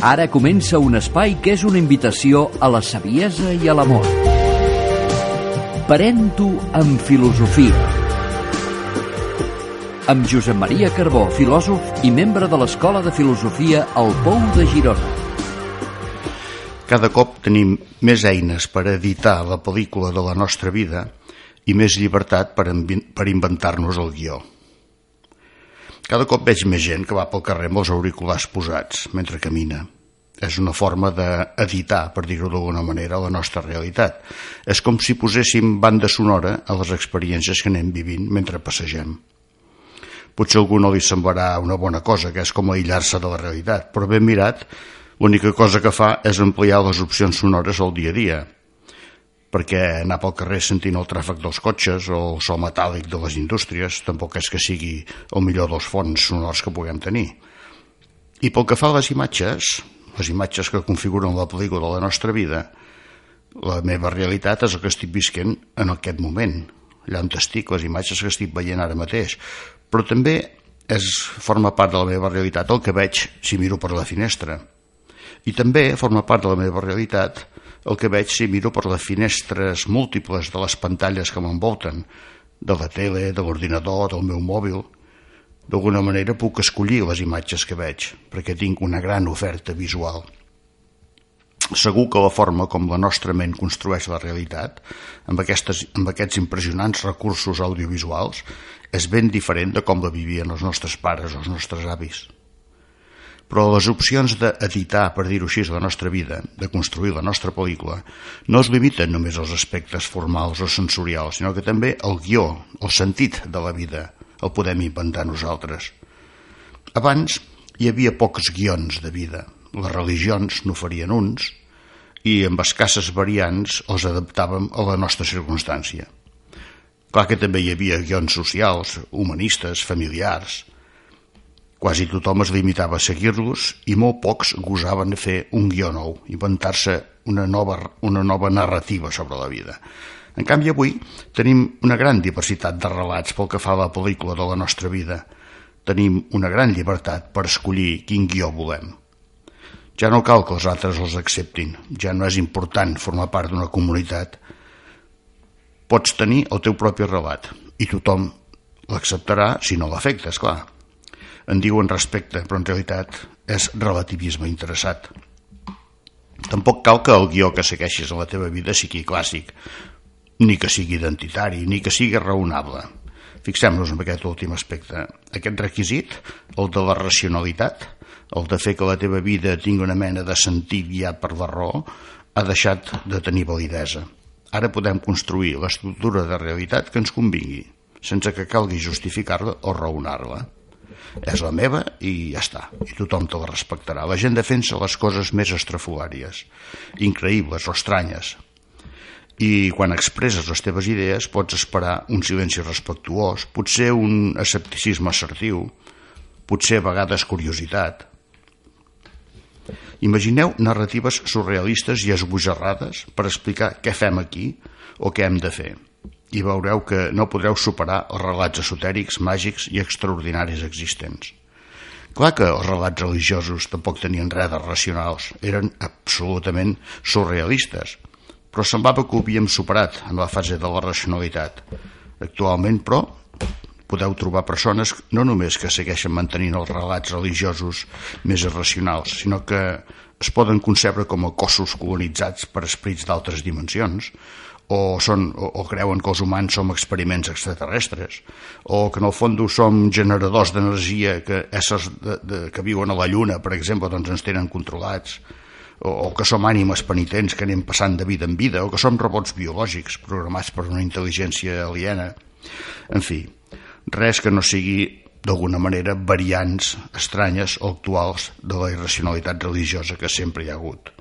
Ara comença un espai que és una invitació a la saviesa i a l'amor. Parent-ho amb filosofia. Amb Josep Maria Carbó, filòsof i membre de l'Escola de Filosofia al Pou de Girona. Cada cop tenim més eines per editar la pel·lícula de la nostra vida i més llibertat per, per inventar-nos el guió. Cada cop veig més gent que va pel carrer amb els auriculars posats mentre camina. És una forma d'editar, per dir-ho d'alguna manera, la nostra realitat. És com si poséssim banda sonora a les experiències que anem vivint mentre passegem. Potser a algú no li semblarà una bona cosa, que és com aïllar-se de la realitat, però ben mirat, l'única cosa que fa és ampliar les opcions sonores al dia a dia, perquè anar pel carrer sentint el tràfic dels cotxes o el so metàl·lic de les indústries tampoc és que sigui el millor dels fons sonors que puguem tenir. I pel que fa a les imatges, les imatges que configuren la pel·lícula de la nostra vida, la meva realitat és el que estic visquent en aquest moment, allà on estic, les imatges que estic veient ara mateix, però també és, forma part de la meva realitat el que veig si miro per la finestra. I també forma part de la meva realitat el que veig si miro per les finestres múltiples de les pantalles que m'envolten, de la tele, de l'ordinador, del meu mòbil. D'alguna manera puc escollir les imatges que veig, perquè tinc una gran oferta visual. Segur que la forma com la nostra ment construeix la realitat, amb, aquestes, amb aquests impressionants recursos audiovisuals, és ben diferent de com la vivien els nostres pares o els nostres avis però les opcions d'editar, per dir-ho així, la nostra vida, de construir la nostra pel·lícula, no es limiten només als aspectes formals o sensorials, sinó que també el guió, el sentit de la vida, el podem inventar nosaltres. Abans hi havia pocs guions de vida. Les religions n'oferien uns i amb escasses variants els adaptàvem a la nostra circumstància. Clar que també hi havia guions socials, humanistes, familiars, Quasi tothom es limitava a seguir-los i molt pocs gosaven fer un guió nou, inventar-se una nova, una nova narrativa sobre la vida. En canvi, avui tenim una gran diversitat de relats pel que fa a la pel·lícula de la nostra vida. Tenim una gran llibertat per escollir quin guió volem. Ja no cal que els altres els acceptin, ja no és important formar part d'una comunitat. Pots tenir el teu propi relat i tothom l'acceptarà si no l'afectes, clar en diuen respecte, però en realitat és relativisme interessat. Tampoc cal que el guió que segueixis a la teva vida sigui clàssic, ni que sigui identitari, ni que sigui raonable. Fixem-nos en aquest últim aspecte. Aquest requisit, el de la racionalitat, el de fer que la teva vida tingui una mena de sentit guiat per la raó, ha deixat de tenir validesa. Ara podem construir l'estructura de realitat que ens convingui, sense que calgui justificar-la o raonar-la és la meva i ja està, i tothom te la respectarà. La gent defensa les coses més estrafolàries, increïbles o estranyes, i quan expresses les teves idees pots esperar un silenci respectuós, potser un escepticisme assertiu, potser a vegades curiositat. Imagineu narratives surrealistes i esbojarrades per explicar què fem aquí o què hem de fer i veureu que no podreu superar els relats esotèrics, màgics i extraordinaris existents. Clar que els relats religiosos tampoc tenien res de racionals, eren absolutament surrealistes, però semblava que ho havíem superat en la fase de la racionalitat. Actualment, però, podeu trobar persones no només que segueixen mantenint els relats religiosos més irracionals, sinó que es poden concebre com a cossos colonitzats per esprits d'altres dimensions, o, són, o, o creuen que els humans som experiments extraterrestres, o que en el fons som generadors d'energia que éssers de, de, que viuen a la Lluna, per exemple, doncs ens tenen controlats, o, o que som ànimes penitents que anem passant de vida en vida, o que som robots biològics programats per una intel·ligència aliena. En fi, res que no sigui d'alguna manera variants estranyes o actuals de la irracionalitat religiosa que sempre hi ha hagut.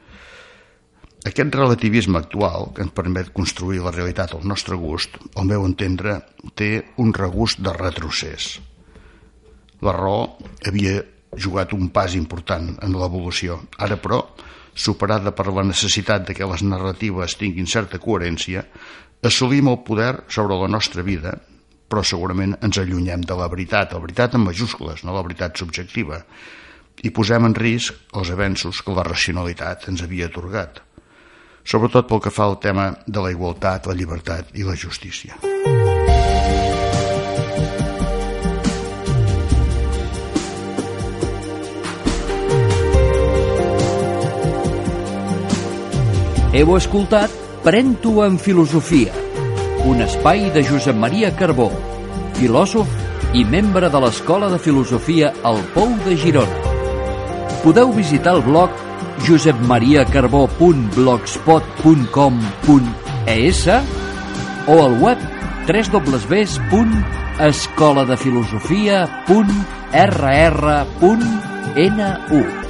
Aquest relativisme actual, que ens permet construir la realitat al nostre gust, al meu entendre, té un regust de retrocés. La raó havia jugat un pas important en l'evolució. Ara, però, superada per la necessitat de que les narratives tinguin certa coherència, assolim el poder sobre la nostra vida però segurament ens allunyem de la veritat, la veritat en majúscules, no la veritat subjectiva, i posem en risc els avenços que la racionalitat ens havia atorgat, sobretot pel que fa al tema de la igualtat, la llibertat i la justícia. Heu escoltat Pren-t'ho en filosofia, un espai de Josep Maria Carbó, filòsof i membre de l'Escola de Filosofia al Pou de Girona. Podeu visitar el blog josepmariacarbó.blogspot.com.es o el web www.escoladefilosofia.rr.nu